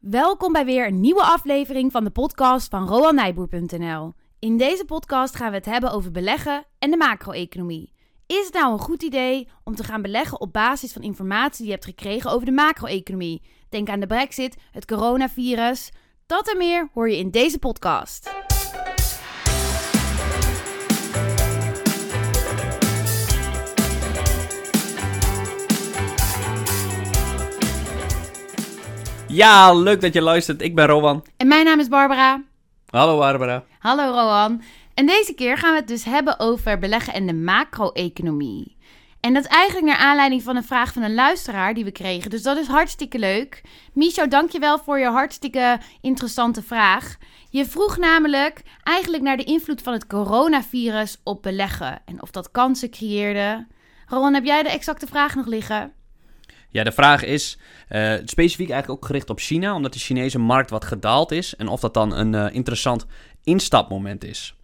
Welkom bij weer een nieuwe aflevering van de podcast van RoanNijboer.nl. In deze podcast gaan we het hebben over beleggen en de macro-economie. Is het nou een goed idee om te gaan beleggen op basis van informatie die je hebt gekregen over de macro-economie? Denk aan de brexit, het coronavirus. Dat en meer hoor je in deze podcast. Ja, leuk dat je luistert. Ik ben Rowan. En mijn naam is Barbara. Hallo Barbara. Hallo Rowan. En deze keer gaan we het dus hebben over beleggen en de macro-economie. En dat is eigenlijk naar aanleiding van een vraag van een luisteraar die we kregen. Dus dat is hartstikke leuk. Micho, dankjewel voor je hartstikke interessante vraag. Je vroeg namelijk eigenlijk naar de invloed van het coronavirus op beleggen. En of dat kansen creëerde. Rowan, heb jij de exacte vraag nog liggen? Ja, de vraag is uh, specifiek eigenlijk ook gericht op China, omdat de Chinese markt wat gedaald is. En of dat dan een uh, interessant instapmoment is.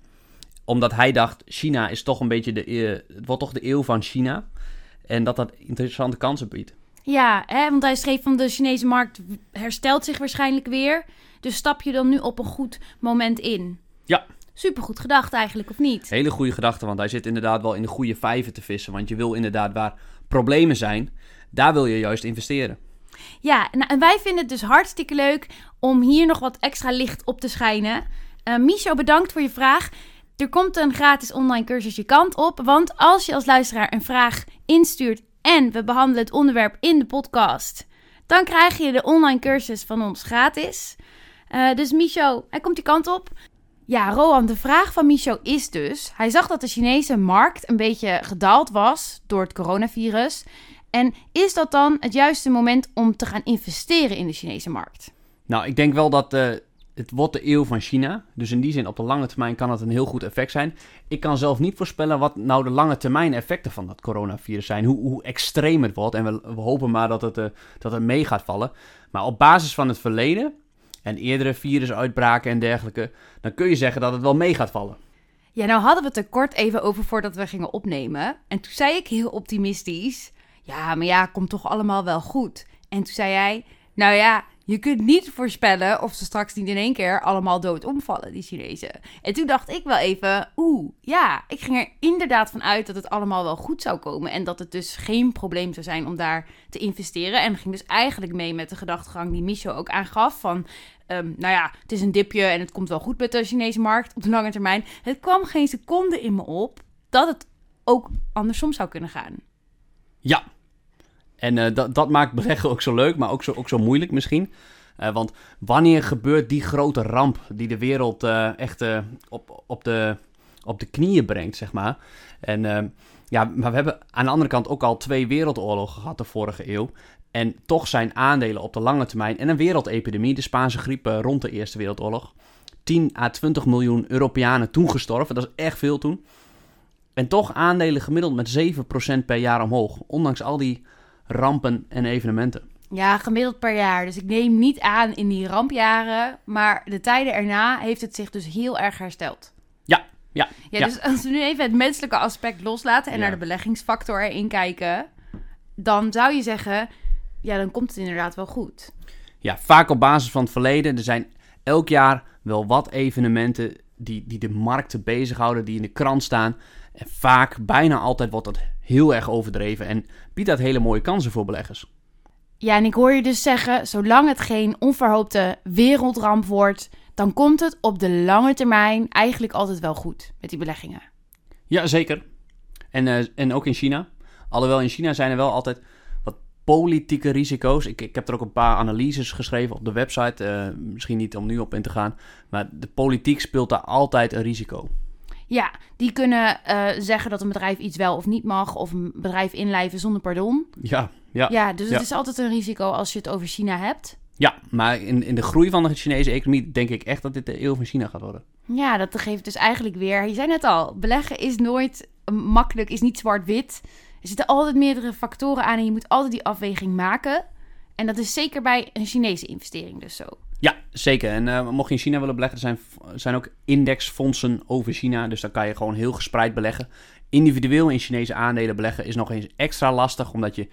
Omdat hij dacht, China is toch een beetje de, uh, het wordt toch de eeuw van China. En dat dat interessante kansen biedt. Ja, hè, want hij schreef van de Chinese markt herstelt zich waarschijnlijk weer. Dus stap je dan nu op een goed moment in? Ja. Supergoed gedacht eigenlijk, of niet? Hele goede gedachte, want hij zit inderdaad wel in de goede vijven te vissen. Want je wil inderdaad waar problemen zijn, daar wil je juist investeren. Ja, en wij vinden het dus hartstikke leuk om hier nog wat extra licht op te schijnen. Uh, Micho, bedankt voor je vraag. Er komt een gratis online cursus je kant op. Want als je als luisteraar een vraag instuurt en we behandelen het onderwerp in de podcast, dan krijg je de online cursus van ons gratis. Uh, dus Micho, hij komt die kant op. Ja, Rohan, de vraag van Micho is dus: hij zag dat de Chinese markt een beetje gedaald was door het coronavirus. En is dat dan het juiste moment om te gaan investeren in de Chinese markt? Nou, ik denk wel dat uh, het wordt de eeuw van China. Dus in die zin, op de lange termijn kan het een heel goed effect zijn. Ik kan zelf niet voorspellen wat nou de lange termijn effecten van dat coronavirus zijn. Hoe, hoe extreem het wordt. En we, we hopen maar dat het, uh, dat het mee gaat vallen. Maar op basis van het verleden en eerdere virusuitbraken en dergelijke, dan kun je zeggen dat het wel mee gaat vallen. Ja, nou hadden we het er kort even over voordat we gingen opnemen. En toen zei ik heel optimistisch ja, maar ja, komt toch allemaal wel goed. En toen zei hij, nou ja, je kunt niet voorspellen of ze straks niet in één keer allemaal dood omvallen, die Chinezen. En toen dacht ik wel even, oeh, ja, ik ging er inderdaad van uit dat het allemaal wel goed zou komen. En dat het dus geen probleem zou zijn om daar te investeren. En ging dus eigenlijk mee met de gedachtegang die Micho ook aangaf van... Um, nou ja, het is een dipje en het komt wel goed met de Chinese markt op de lange termijn. Het kwam geen seconde in me op dat het ook andersom zou kunnen gaan. Ja, en uh, dat, dat maakt beleggen ook zo leuk, maar ook zo, ook zo moeilijk misschien. Uh, want wanneer gebeurt die grote ramp die de wereld uh, echt op, op, de, op de knieën brengt, zeg maar. En ja, maar we hebben aan de andere kant ook al twee wereldoorlogen gehad de vorige eeuw. En toch zijn aandelen op de lange termijn en een wereldepidemie, de Spaanse griep rond de Eerste Wereldoorlog, 10 à 20 miljoen Europeanen toen gestorven. Dat is echt veel toen. En toch aandelen gemiddeld met 7% per jaar omhoog. Ondanks al die rampen en evenementen. Ja, gemiddeld per jaar. Dus ik neem niet aan in die rampjaren. Maar de tijden erna heeft het zich dus heel erg hersteld. Ja, ja. Ja, dus als we nu even het menselijke aspect loslaten en ja. naar de beleggingsfactor erin kijken. Dan zou je zeggen, ja, dan komt het inderdaad wel goed. Ja, vaak op basis van het verleden. Er zijn elk jaar wel wat evenementen die, die de markten bezighouden, die in de krant staan. En vaak, bijna altijd, wordt dat heel erg overdreven en biedt dat hele mooie kansen voor beleggers. Ja, en ik hoor je dus zeggen, zolang het geen onverhoopte wereldramp wordt, dan komt het op de lange termijn eigenlijk altijd wel goed met die beleggingen. Ja, zeker. En, uh, en ook in China. Alhoewel in China zijn er wel altijd wat politieke risico's. Ik, ik heb er ook een paar analyses geschreven op de website. Uh, misschien niet om nu op in te gaan. Maar de politiek speelt daar altijd een risico. Ja, die kunnen uh, zeggen dat een bedrijf iets wel of niet mag, of een bedrijf inlijven zonder pardon. Ja, ja. Ja, dus het is altijd een risico als je het over China hebt. Ja, maar in, in de groei van de Chinese economie denk ik echt dat dit de eeuw van China gaat worden. Ja, dat geeft dus eigenlijk weer. Je zei net al, beleggen is nooit makkelijk, is niet zwart-wit. Er zitten altijd meerdere factoren aan en je moet altijd die afweging maken. En dat is zeker bij een Chinese investering dus zo. Ja, zeker. En uh, mocht je in China willen beleggen, er zijn, zijn ook indexfondsen over China. Dus dan kan je gewoon heel gespreid beleggen. Individueel in Chinese aandelen beleggen is nog eens extra lastig, omdat je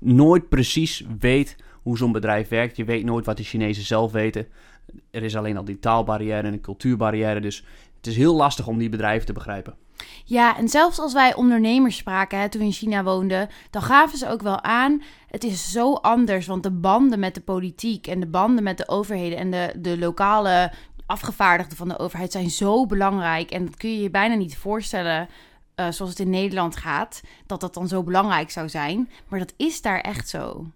nooit precies weet hoe zo'n bedrijf werkt. Je weet nooit wat de Chinezen zelf weten. Er is alleen al die taalbarrière en een cultuurbarrière. Dus het is heel lastig om die bedrijven te begrijpen. Ja, en zelfs als wij ondernemers spraken hè, toen we in China woonden, dan gaven ze ook wel aan: het is zo anders. Want de banden met de politiek en de banden met de overheden en de, de lokale afgevaardigden van de overheid zijn zo belangrijk. En dat kun je je bijna niet voorstellen. eh, zoals het in Nederland gaat, dat dat dan zo belangrijk zou zijn. Maar dat is daar echt zo.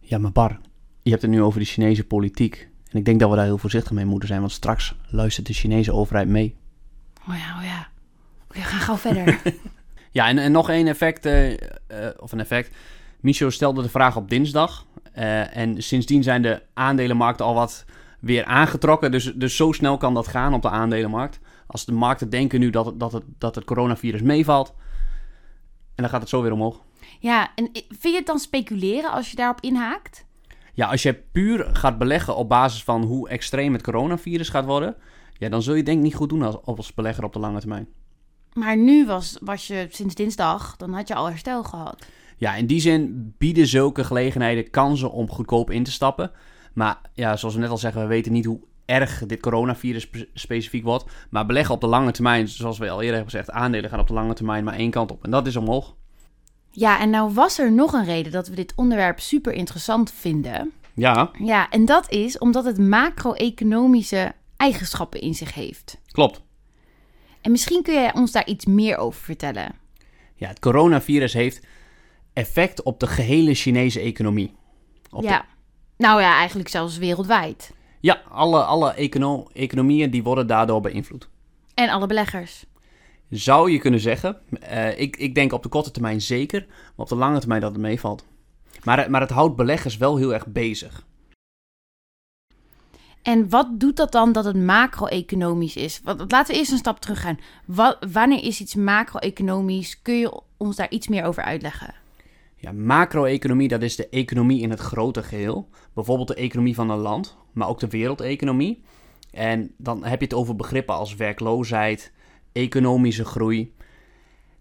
Ja, maar Bar, je hebt het nu over de Chinese politiek. En ik denk dat we daar heel voorzichtig mee moeten zijn, want straks luistert de Chinese overheid mee. Oh ja, oh ja. Oké, ga gauw verder. Ja, en, en nog één effect, eh, eh, of een effect. Micho stelde de vraag op dinsdag. eh, en sindsdien zijn de aandelenmarkten al wat weer aangetrokken. Dus, dus zo snel kan dat gaan op de aandelenmarkt. Als de markten denken nu dat het, dat het, dat het coronavirus meevalt. En dan gaat het zo weer omhoog. ja, en vind je het dan speculeren als je daarop inhaakt? Ja, als je puur gaat beleggen op basis van hoe extreem het coronavirus gaat worden. Ja, dan zul je denk ik niet goed doen als, als belegger op de lange termijn. Maar nu was, was je sinds dinsdag, dan had je al herstel gehad. Ja, in die zin bieden zulke gelegenheden kansen om goedkoop in te stappen. Maar ja, zoals we net al zeggen, we weten niet hoe erg dit coronavirus spe- specifiek wordt. Maar beleggen op de lange termijn, zoals we al eerder hebben gezegd, aandelen gaan op de lange termijn maar één kant op. En dat is omhoog. Ja, en nou was er nog een reden dat we dit onderwerp super interessant vinden. Ja, Ja, en dat is omdat het macro-economische eigenschappen in zich heeft. klopt. En misschien kun jij ons daar iets meer over vertellen. Ja, het coronavirus heeft effect op de gehele Chinese economie. Op de- ja. Nou ja, eigenlijk zelfs wereldwijd. ja, alle, alle econo- economieën die worden daardoor beïnvloed. En alle beleggers. Zou je kunnen zeggen. Eh, ik, ik denk op de korte termijn zeker, maar op de lange termijn dat het meevalt. Maar, maar het houdt beleggers wel heel erg bezig. En wat doet dat dan dat het macro-economisch is? Want laten we eerst een stap terug gaan. Wa- wanneer is iets macro-economisch? Kun je ons daar iets meer over uitleggen? Ja, macro-economie, dat is de economie in het grote geheel. Bijvoorbeeld de economie van een land, maar ook de wereldeconomie. En dan heb je het over begrippen als werkloosheid, economische groei.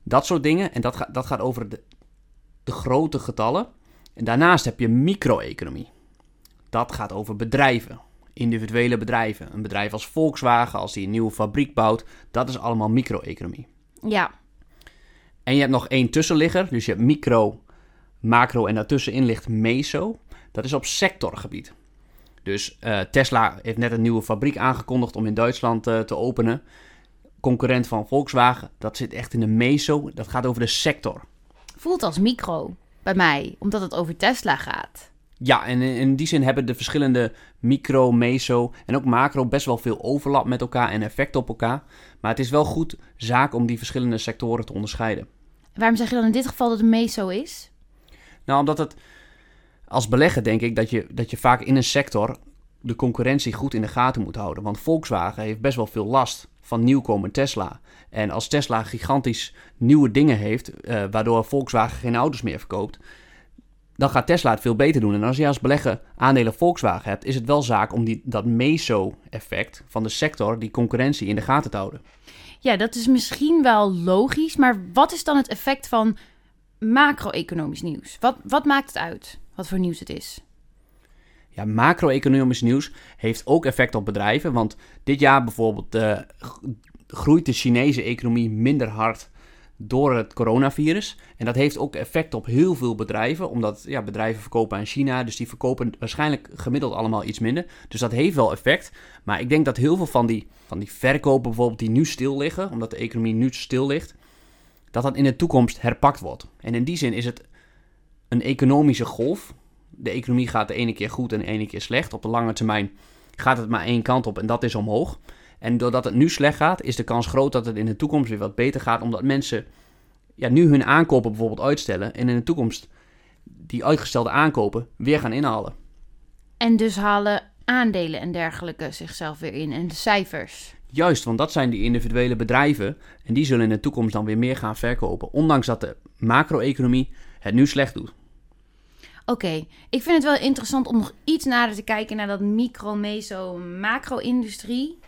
Dat soort dingen. En dat, gaat dat gaat over de, de grote getallen. En daarnaast heb je micro-economie. Dat gaat over bedrijven, individuele bedrijven. Een bedrijf als Volkswagen, als die een nieuwe fabriek bouwt, dat is allemaal micro-economie. Ja, En je hebt nog één tussenligger, dus je hebt micro, macro en daartussenin ligt meso. Dat is op sectorgebied. Dus eh, Tesla heeft net een nieuwe fabriek aangekondigd om in Duitsland eh, te openen. Concurrent van Volkswagen, dat zit echt in de meso. Dat gaat over de sector. voelt als micro bij mij, omdat het over Tesla gaat. Ja, en in, die zin hebben de verschillende micro, meso en ook macro best wel veel overlap met elkaar en effect op elkaar. Maar het is wel goed zaak om die verschillende sectoren te onderscheiden. Waarom zeg je dan in dit geval dat het meso is? Nou, omdat het als belegger denk ik dat je, dat je vaak in een sector de concurrentie goed in de gaten moet houden. Want Volkswagen heeft best wel veel last van nieuwkomer Tesla. En als Tesla gigantisch nieuwe dingen heeft, eh, waardoor Volkswagen geen auto's meer verkoopt, dan gaat Tesla het veel beter doen. En als je als belegger aandelen Volkswagen hebt, is het wel zaak om die, dat meso-effect van de sector, die concurrentie in de gaten te houden. Ja, dat is misschien wel logisch, maar wat is dan het effect van macro-economisch nieuws? Wat, wat maakt het uit wat voor nieuws het is? Ja, macro-economisch nieuws heeft ook effect op bedrijven. Want dit jaar bijvoorbeeld eh, groeit de Chinese economie minder hard door het coronavirus. En dat heeft ook effect op heel veel bedrijven. Omdat ja, bedrijven verkopen aan China. Dus die verkopen waarschijnlijk gemiddeld allemaal iets minder. Dus dat heeft wel effect. Maar ik denk dat heel veel van die, van die verkopen bijvoorbeeld die nu stil liggen. Omdat de economie nu stil ligt. Dat dat in de toekomst herpakt wordt. En in die zin is het een economische golf de economie gaat de ene keer goed en de ene keer slecht. Op de lange termijn gaat het maar één kant op en dat is omhoog. En doordat het nu slecht gaat, is de kans groot dat het in de toekomst weer wat beter gaat. Omdat mensen ja, nu hun aankopen bijvoorbeeld uitstellen en in de toekomst die uitgestelde aankopen weer gaan inhalen. En dus halen aandelen en dergelijke zichzelf weer in en de cijfers. Juist, want dat zijn die individuele bedrijven en die zullen in de toekomst dan weer meer gaan verkopen. Ondanks dat de macro-economie het nu slecht doet. Oké, ik vind het wel interessant om nog iets nader te kijken naar dat micro, meso, macro-industrie.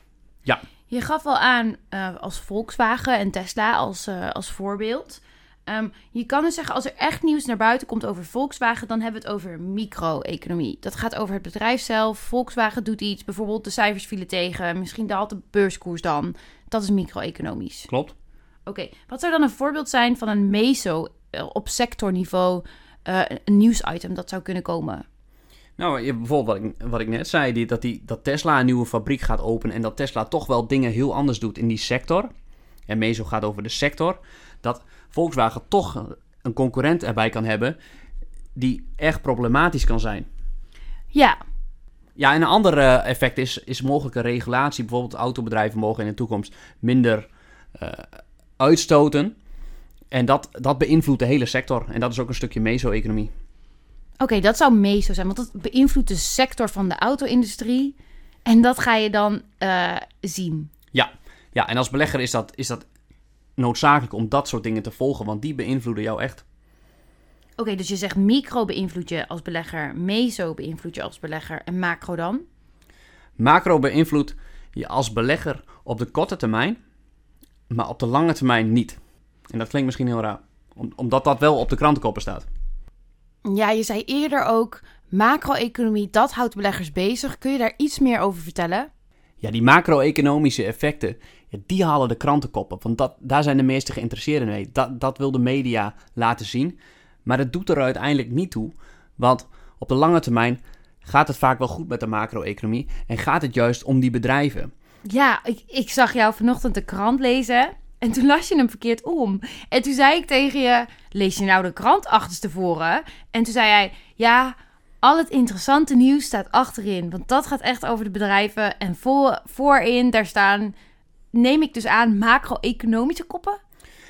Ja. Je gaf al aan eh, als Volkswagen en Tesla als, eh, als voorbeeld. Ehm, je kan dus zeggen, als er echt nieuws naar buiten komt over Volkswagen, dan hebben we het over micro-economie. Dat gaat over het bedrijf zelf. Volkswagen doet iets, bijvoorbeeld de cijfers vielen tegen, misschien daalt de beurskoers dan. Dat is micro-economisch. Klopt. Oké, wat zou dan een voorbeeld zijn van een meso eh, op sectorniveau uh, een nieuwsitem dat zou kunnen komen? Nou, bijvoorbeeld wat ik, wat ik net zei, die, dat, die, dat Tesla een nieuwe fabriek gaat openen en dat Tesla toch wel dingen heel anders doet in die sector. En meso gaat over de sector. Dat Volkswagen toch een concurrent erbij kan hebben die echt problematisch kan zijn. Ja. Ja, en een ander eh, effect is, is mogelijke regulatie. Bijvoorbeeld autobedrijven mogen in de toekomst minder uh, uitstoten. En dat, dat beïnvloedt de hele sector. En dat is ook een stukje meso-economie. Oké, dat zou meso zijn, want dat beïnvloedt de sector van de auto-industrie. En dat ga je dan uh, zien. Ja. ja, en als belegger is dat, is dat noodzakelijk om dat soort dingen te volgen, want die beïnvloeden jou echt. Oké, dus je zegt micro beïnvloed je als belegger, meso beïnvloed je als belegger en macro dan? Macro beïnvloedt je als belegger op de korte termijn, maar op de lange termijn niet. En dat klinkt misschien heel raar, omdat dat wel op de krantenkoppen staat. Ja, je zei eerder ook, macro-economie, dat houdt beleggers bezig. Kun je daar iets meer over vertellen? Ja, die macro-economische effecten, ja, die halen de krantenkoppen. Want dat, daar zijn de meesten geïnteresseerd mee. Dat, dat wil de media laten zien. Maar dat doet er uiteindelijk niet toe. Want op de lange termijn gaat het vaak wel goed met de macro-economie. En gaat het juist om die bedrijven. Ja, ik, ik zag jou vanochtend de krant lezen. En toen las je hem verkeerd om. En toen zei ik tegen je: Lees je nou de krant achterstevoren? En toen zei hij: Ja, al het interessante nieuws staat achterin. Want dat gaat echt over de bedrijven. En voor, voorin, daar staan, neem ik dus aan, macro-economische koppen.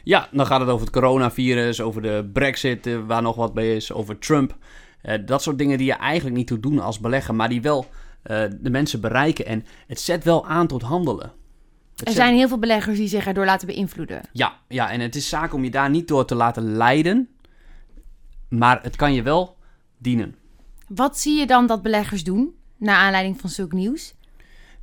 Ja, dan gaat het over het coronavirus, over de brexit, eh, waar nog wat bij is, over Trump. Uh, dat soort dingen die je eigenlijk niet toe doen als belegger, maar die wel uh, de mensen bereiken. En het zet wel aan tot handelen. Er zijn heel veel beleggers die zich erdoor laten beïnvloeden. Ja, ja, en het is zaak om je daar niet door te laten leiden. Maar het kan je wel dienen. Wat zie je dan dat beleggers doen, naar aanleiding van zulk nieuws?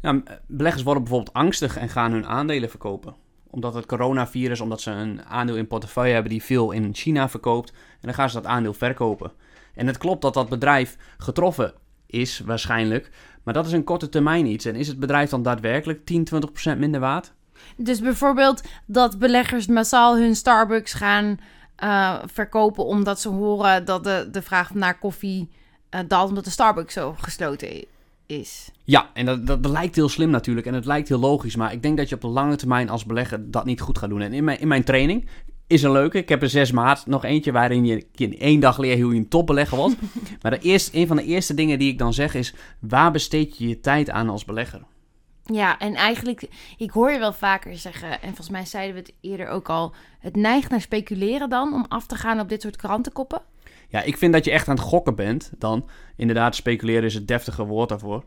Nou, beleggers worden bijvoorbeeld angstig en gaan hun aandelen verkopen. Omdat het coronavirus, omdat ze een aandeel in portefeuille hebben die veel in China verkoopt. En dan gaan ze dat aandeel verkopen. En het klopt dat dat bedrijf getroffen is, waarschijnlijk. Maar dat is een korte termijn iets. En is het bedrijf dan daadwerkelijk 10, 20% minder waard? Dus bijvoorbeeld dat beleggers massaal hun Starbucks gaan uh, verkopen omdat ze horen dat de, de vraag naar koffie uh, daalt omdat de Starbucks zo gesloten is. Ja, en dat, dat, lijkt heel slim natuurlijk en het lijkt heel logisch. Maar ik denk dat je op de lange termijn als belegger dat niet goed gaat doen. En in mijn, in mijn training is een leuke. Ik heb er zes maart nog eentje waarin je in één dag leert hoe je een topbelegger wordt. maar de eerste, een van de eerste dingen die ik dan zeg is: waar besteed je je tijd aan als belegger? Ja, en eigenlijk, ik hoor je wel vaker zeggen, en volgens mij zeiden we het eerder ook al, het neigt naar speculeren dan om af te gaan op dit soort krantenkoppen. Ja, ik vind dat je echt aan het gokken bent dan. Inderdaad, speculeren is het deftige woord daarvoor.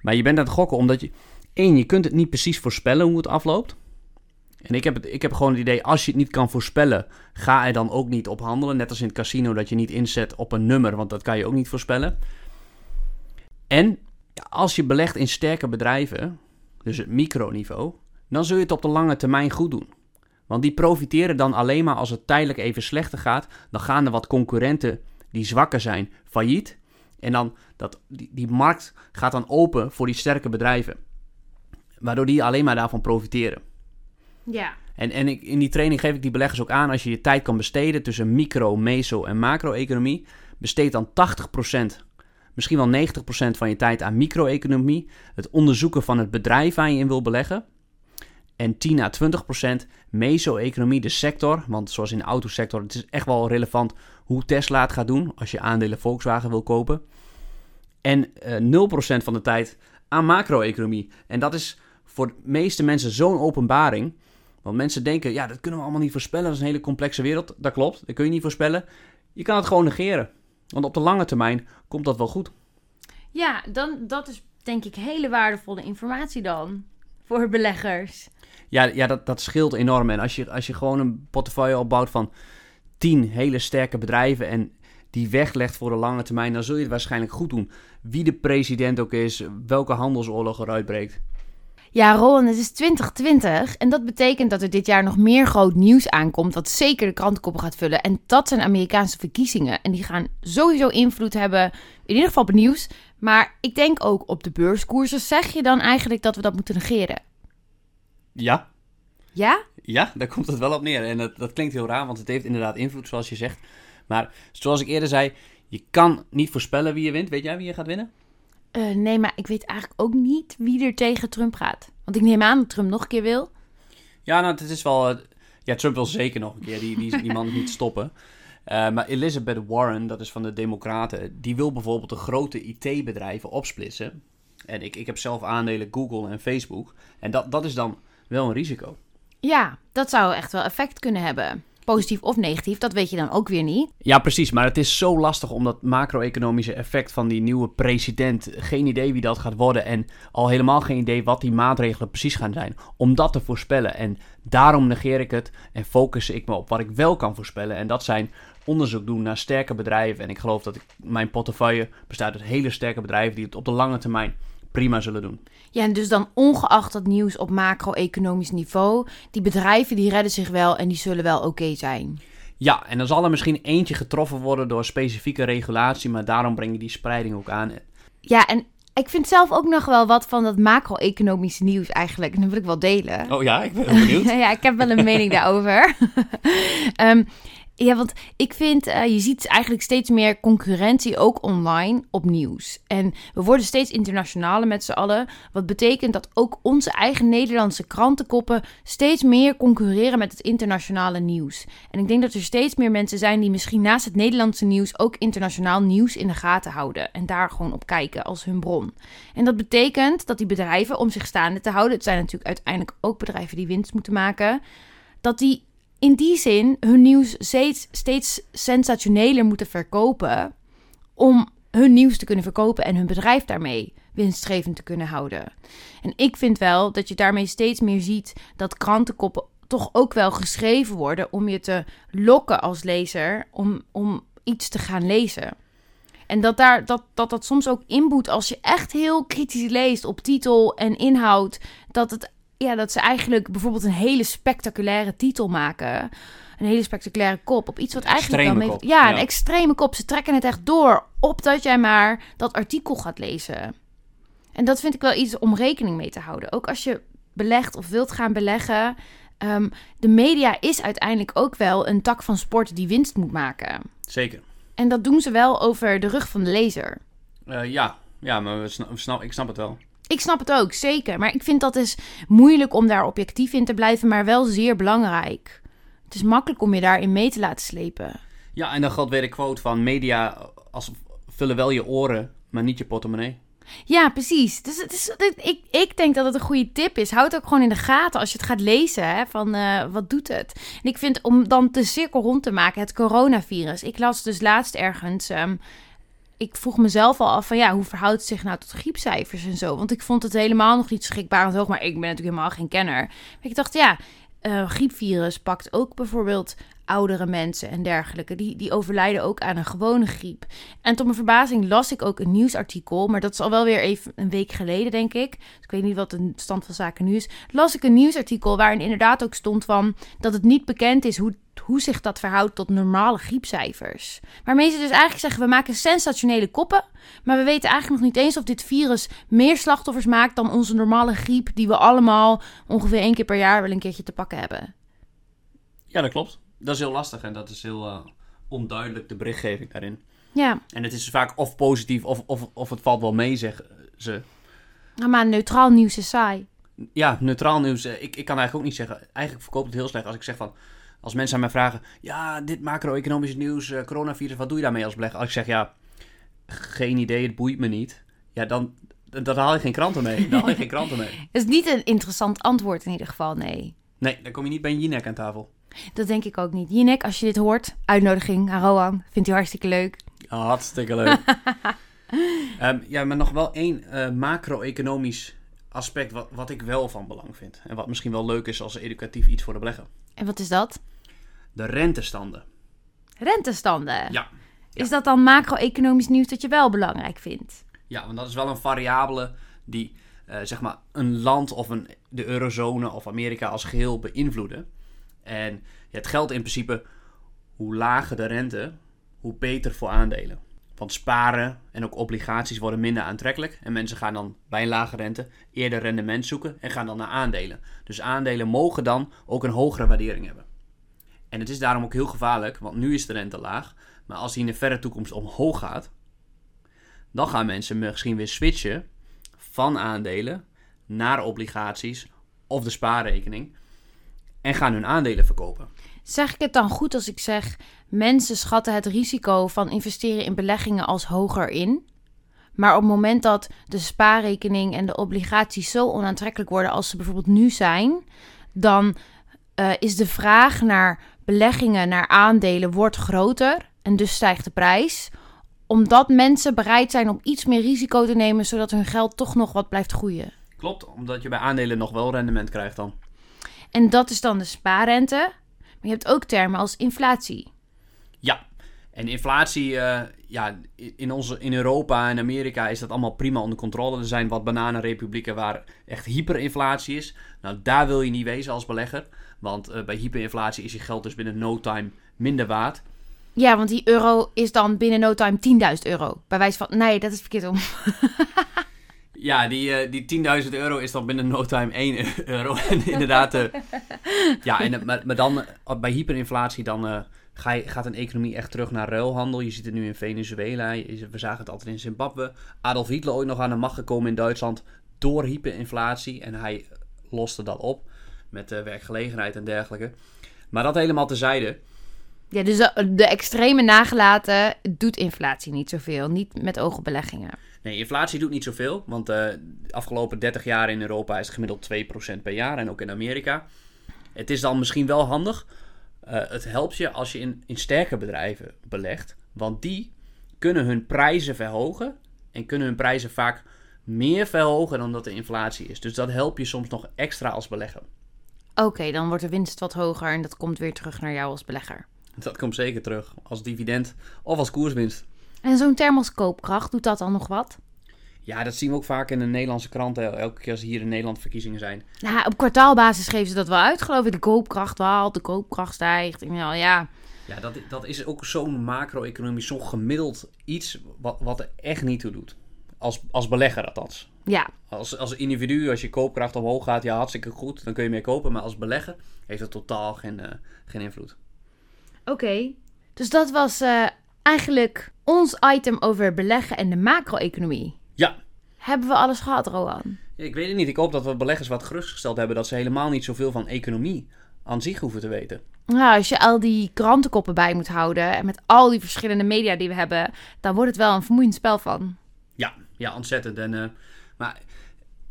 Maar je bent aan het gokken omdat je... één, je kunt het niet precies voorspellen hoe het afloopt. En ik heb, het, ik heb gewoon het idee, als je het niet kan voorspellen, ga er dan ook niet op handelen. Net als in het casino, dat je niet inzet op een nummer, want dat kan je ook niet voorspellen. En als je belegt in sterke bedrijven, dus het microniveau, dan zul je het op de lange termijn goed doen. Want die profiteren dan alleen maar als het tijdelijk even slechter gaat. Dan gaan er wat concurrenten die zwakker zijn failliet. En dan dat, die, die markt gaat dan open voor die sterke bedrijven. Waardoor die alleen maar daarvan profiteren. Ja. En, en in die training geef ik die beleggers ook aan, als je je tijd kan besteden tussen micro, meso en macro-economie, besteed dan 80%, misschien wel 90% van je tijd aan micro-economie, het onderzoeken van het bedrijf waar je in wil beleggen. En 10 à 20% meso-economie, de sector. Want zoals in de autosector, het is echt wel relevant hoe Tesla het gaat doen als je aandelen Volkswagen wil kopen. En uh, eh, 0% van de tijd aan macro-economie. En dat is voor de meeste mensen zo'n openbaring. Want mensen denken, ja, dat kunnen we allemaal niet voorspellen. Dat is een hele complexe wereld. Dat klopt, dat kun je niet voorspellen. Je kan het gewoon negeren. Want op de lange termijn komt dat wel goed. Ja, dan, dat is denk ik hele waardevolle informatie dan voor beleggers. Ja, ja dat, dat scheelt enorm. En als je, als je gewoon een portefeuille opbouwt van tien hele sterke bedrijven en die weglegt voor de lange termijn, dan zul je het waarschijnlijk goed doen. Wie de president ook is, welke handelsoorlog er uitbreekt. Ja, Rowan, het is 2020 en dat betekent dat er dit jaar nog meer groot nieuws aankomt, wat zeker de krantenkoppen gaat vullen. En dat zijn Amerikaanse verkiezingen. En die gaan sowieso invloed hebben, in ieder geval op het nieuws, maar ik denk ook op de beurskoersen. Zeg je dan eigenlijk dat we dat moeten negeren? Ja, Ja? ja, daar komt het wel op neer. En dat, dat klinkt heel raar, want het heeft inderdaad invloed, zoals je zegt. Maar zoals ik eerder zei, je kan niet voorspellen wie je wint. Weet jij wie je gaat winnen? Eh, nee, maar ik weet eigenlijk ook niet wie er tegen Trump gaat. Want ik neem aan dat Trump nog een keer wil. Ja, nou, het is wel... eh, ja, Trump wil zeker nog een keer. Die, die, die man niet stoppen. Eh, maar Elizabeth Warren, dat is van de Democraten, die wil bijvoorbeeld de grote IT-bedrijven opsplitsen. En ik, ik heb zelf aandelen Google en Facebook. En dat, dat is dan wel een risico. Ja, dat zou echt wel effect kunnen hebben. Positief of negatief, dat weet je dan ook weer niet. Ja, precies. Maar het is zo lastig om dat macro-economische effect van die nieuwe president. Geen idee wie dat gaat worden. En al helemaal geen idee wat die maatregelen precies gaan zijn. Om dat te voorspellen. En daarom negeer ik het en focus ik me op wat ik wel kan voorspellen. En dat zijn onderzoek doen naar sterke bedrijven. En ik geloof dat ik, mijn portefeuille bestaat uit hele sterke bedrijven die het op de lange termijn prima zullen doen. Ja, en dus dan ongeacht dat nieuws op macro-economisch niveau, die bedrijven die redden zich wel en die zullen wel oké zijn. Ja, en dan zal er misschien eentje getroffen worden door specifieke regulatie. Maar daarom breng je die spreiding ook aan. Ja, en ik vind zelf ook nog wel wat van dat macro-economische nieuws eigenlijk. En dat wil ik wel delen. Oh ja, ik ben benieuwd. ja, ik heb wel een mening daarover. Ehm, ja, want ik vind, eh, je ziet eigenlijk steeds meer concurrentie ook online op nieuws. En we worden steeds internationaler met z'n allen. Wat betekent dat ook onze eigen Nederlandse krantenkoppen steeds meer concurreren met het internationale nieuws. En ik denk dat er steeds meer mensen zijn die misschien naast het Nederlandse nieuws ook internationaal nieuws in de gaten houden. En daar gewoon op kijken als hun bron. En dat betekent dat die bedrijven, om zich staande te houden, het zijn natuurlijk uiteindelijk ook bedrijven die winst moeten maken, dat die in die zin hun nieuws steeds, steeds sensationeler moeten verkopen. Om hun nieuws te kunnen verkopen en hun bedrijf daarmee winstgevend te kunnen houden. En ik vind wel dat je daarmee steeds meer ziet dat krantenkoppen toch ook wel geschreven worden om je te lokken als lezer om, om iets te gaan lezen. En dat, daar, dat, dat dat soms ook inboet als je echt heel kritisch leest op titel en inhoud. Dat, het, ja, dat ze eigenlijk bijvoorbeeld een hele spectaculaire titel maken. Een hele spectaculaire kop op iets wat eigenlijk mee... kop, Ja, een ja. extreme kop. Ze trekken het echt door opdat jij maar dat artikel gaat lezen. En dat vind ik wel iets om rekening mee te houden. Ook als je belegt of wilt gaan beleggen. ehm, de media is uiteindelijk ook wel een tak van sport die winst moet maken. Zeker. En dat doen ze wel over de rug van de lezer. Eh, ja. ja, maar we sna- we snap, ik snap het wel. Ik snap het ook, zeker. Maar ik vind dat dus moeilijk om daar objectief in te blijven, maar wel zeer belangrijk. Het is makkelijk om je daarin mee te laten slepen. Ja, en dan geldt weer de quote van media als, vullen wel je oren, maar niet je portemonnee. Ja, precies. Dus het is, dit- ik, ik denk dat het een goede tip is. Houd het ook gewoon in de gaten als je het gaat lezen. Hè, van eh, wat doet het? En ik vind om dan de cirkel rond te maken, het coronavirus. Ik las dus laatst ergens. ehm, ik vroeg mezelf al af van ja, hoe verhoudt het zich nou tot griepcijfers en zo? Want ik vond het helemaal nog niet schrikbarend hoog, maar ik ben natuurlijk helemaal geen kenner. Maar ik dacht ja, eh, griepvirus pakt ook bijvoorbeeld oudere mensen en dergelijke. Die, die overlijden ook aan een gewone griep. En tot mijn verbazing las ik ook een nieuwsartikel, maar dat is al wel weer even een week geleden, denk ik. Dus ik weet niet wat de stand van zaken nu is. Las ik een nieuwsartikel waarin inderdaad ook stond van dat het niet bekend is hoe, hoe zich dat verhoudt tot normale griepcijfers. Waarmee ze dus eigenlijk zeggen, we maken sensationele koppen, maar we weten eigenlijk nog niet eens of dit virus meer slachtoffers maakt dan onze normale griep, die we allemaal ongeveer één keer per jaar wel een keertje te pakken hebben. Ja, dat klopt. Dat is heel lastig en dat is heel eh, onduidelijk, de berichtgeving daarin. Ja, En het is vaak of positief of, of, of het valt wel mee, zeggen ze. nou, maar neutraal nieuws is saai. Ja, neutraal nieuws. eh, Ik, ik kan eigenlijk ook niet zeggen. Eigenlijk verkoopt het heel slecht als ik zeg van. Als mensen aan mij vragen. Ja, dit macro-economisch nieuws, eh, coronavirus, wat doe je daarmee als belegger? Als ik zeg ja, geen idee, het boeit me niet. Ja, dan, dan haal je geen kranten mee. Dan haal je geen kranten mee. Dat is niet een interessant antwoord in ieder geval, nee. Nee, dan kom je niet bij een Jinek aan tafel. Dat denk ik ook niet. Jinek, als je dit hoort, uitnodiging aan Roan. Vindt hij hartstikke leuk. Hartstikke leuk. Ehm, ja, maar nog wel één eh, macro-economisch aspect wat, wat ik wel van belang vind. En wat misschien wel leuk is als educatief iets voor de belegger. En wat is dat? De rentestanden. Rentestanden. Ja. Is dat dan macro-economisch nieuws dat je wel belangrijk vindt? Ja, want dat is wel een variabele die eh, zeg maar een land of een, de eurozone of Amerika als geheel beïnvloeden. En het geldt in principe hoe lager de rente, hoe beter voor aandelen. Want sparen en ook obligaties worden minder aantrekkelijk. En mensen gaan dan bij een lage rente eerder rendement zoeken en gaan dan naar aandelen. Dus aandelen mogen dan ook een hogere waardering hebben. En het is daarom ook heel gevaarlijk, want nu is de rente laag. Maar als die in de verre toekomst omhoog gaat, dan gaan mensen misschien weer switchen van aandelen naar obligaties of de spaarrekening en gaan hun aandelen verkopen. Zeg ik het dan goed als ik zeg: mensen schatten het risico van investeren in beleggingen als hoger in? Maar op het moment dat de spaarrekening en de obligaties zo onaantrekkelijk worden als ze bijvoorbeeld nu zijn, dan uh, is de vraag naar beleggingen, naar aandelen, wordt groter en dus stijgt de prijs. Omdat mensen bereid zijn om iets meer risico te nemen, zodat hun geld toch nog wat blijft groeien. Klopt, omdat je bij aandelen nog wel rendement krijgt dan. En dat is dan de spaarrente. Maar je hebt ook termen als inflatie. Ja, en inflatie, uh, ja, in, onze, in Europa en Amerika is dat allemaal prima onder controle. Er zijn wat bananenrepublieken waar echt hyperinflatie is. Nou, daar wil je niet wezen als belegger. Want uh, bij hyperinflatie is je geld dus binnen no time minder waard. Ja, want die euro is dan binnen no time 10.000 euro. Bij wijze van, nee, dat is verkeerd om. ja, die, uh, die 10.000 euro is dan binnen no time 1 euro. en inderdaad, uh, ja, en, maar, maar dan bij hyperinflatie dan ga je, gaat een economie echt terug naar ruilhandel. Je ziet het nu in Venezuela, we zagen het altijd in Zimbabwe. Adolf Hitler ooit nog aan de macht gekomen in Duitsland door hyperinflatie. En hij loste dat op met werkgelegenheid en dergelijke. Maar dat helemaal tezijde. Ja, dus de, extreme nagelaten doet inflatie niet zoveel. Niet met ogenbeleggingen. Nee, inflatie doet niet zoveel. Want uh, de afgelopen 30 jaar in Europa is het gemiddeld 2% per jaar. En ook in Amerika. Het is dan misschien wel handig. Uh, het helpt je als je in, in sterke bedrijven belegt. Want die kunnen hun prijzen verhogen. En kunnen hun prijzen vaak meer verhogen dan dat de inflatie is. Dus dat helpt je soms nog extra als belegger. Oké, dan wordt de winst wat hoger en dat komt weer terug naar jou als belegger. Dat komt zeker terug als dividend of als koerswinst. En zo'n term als koopkracht, doet dat dan nog wat? Ja, dat zien we ook vaak in de Nederlandse kranten. Elke keer als hier in Nederland verkiezingen zijn. Nou, op kwartaalbasis geven ze dat wel uit, geloof ik. De koopkracht daalt, de koopkracht stijgt. Ja, ja. Ja, dat, dat is ook zo'n macro-economisch, zo'n gemiddeld iets wat, wat er echt niet toe doet. Als, als belegger althans. Ja. Als, als individu, als je koopkracht omhoog gaat, ja, hartstikke goed. Dan kun je meer kopen. Maar als belegger heeft dat totaal geen, uh, geen invloed. Oké. Dus dat was uh, eigenlijk ons item over beleggen en de macro-economie. Ja. Hebben we alles gehad, Roan? Ik weet het niet. Ik hoop dat we beleggers wat gerustgesteld hebben dat ze helemaal niet zoveel van economie aan zich hoeven te weten. Nou, als je al die krantenkoppen bij moet houden en met al die verschillende media die we hebben, dan wordt het wel een vermoeiend spel van. Ja, ja ontzettend. En, uh, maar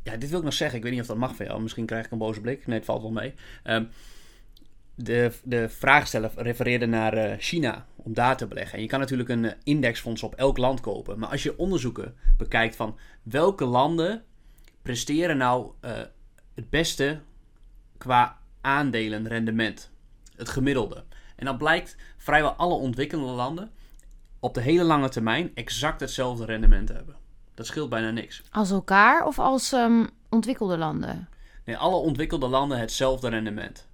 ja, dit wil ik nog zeggen. Ik weet niet of dat mag van jou. Misschien krijg ik een boze blik. Nee, het valt wel mee. Um, de, de vraagsteller refereerde naar uh, China om daar te beleggen. En je kan natuurlijk een uh, indexfonds op elk land kopen. Maar als je onderzoeken bekijkt van welke landen presteren nou uh, het beste qua aandelenrendement, het gemiddelde. En dan blijkt vrijwel alle ontwikkelde landen op de hele lange termijn exact hetzelfde rendement te hebben. Dat scheelt bijna niks. Als elkaar of als um, ontwikkelde landen? Nee, alle ontwikkelde landen hetzelfde rendement.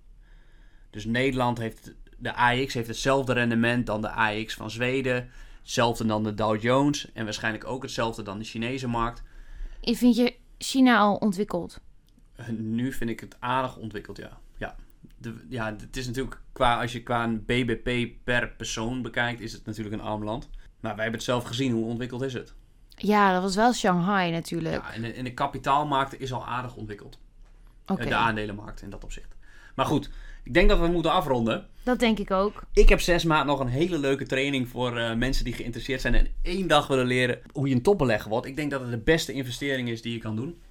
Dus Nederland heeft, de AX heeft hetzelfde rendement dan de AX van Zweden. Hetzelfde dan de Dow Jones. En waarschijnlijk ook hetzelfde dan de Chinese markt. Vind je China al ontwikkeld? Nu vind ik het aardig ontwikkeld, ja. Ja, de, ja het is natuurlijk qua, als je qua een BBP per persoon bekijkt, is het natuurlijk een arm land. Maar wij hebben het zelf gezien, hoe ontwikkeld is het? Ja, dat was wel Shanghai natuurlijk. Ja, en de, en de kapitaalmarkt is al aardig ontwikkeld. Okay. De aandelenmarkt in dat opzicht. Maar goed, ik denk dat we moeten afronden. Dat denk ik ook. Ik heb zes maanden nog een hele leuke training voor uh, mensen die geïnteresseerd zijn en één dag willen leren hoe je een topbelegger wordt. Ik denk dat het de beste investering is die je kan doen.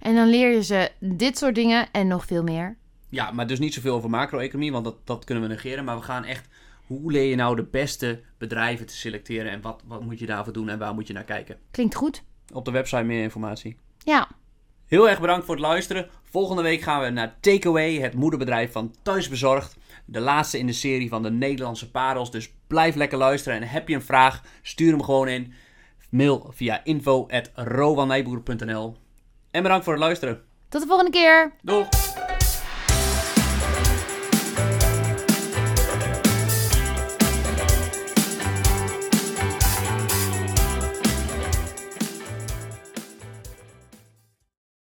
En dan leer je ze dit soort dingen en nog veel meer. Ja, maar dus niet zoveel over macro-economie, want dat, dat kunnen we negeren. Maar we gaan echt, hoe leer je nou de beste bedrijven te selecteren en wat, wat moet je daarvoor doen en waar moet je naar kijken? Klinkt goed. Op de website meer informatie. Ja. Heel erg bedankt voor het luisteren. Volgende week gaan we naar Takeaway, het moederbedrijf van Thuisbezorgd. De laatste in de serie van de Nederlandse parels. Dus blijf lekker luisteren. En heb je een vraag, stuur hem gewoon in. Mail via info.rowanijboer.nl En bedankt voor het luisteren. Tot de volgende keer. Doeg!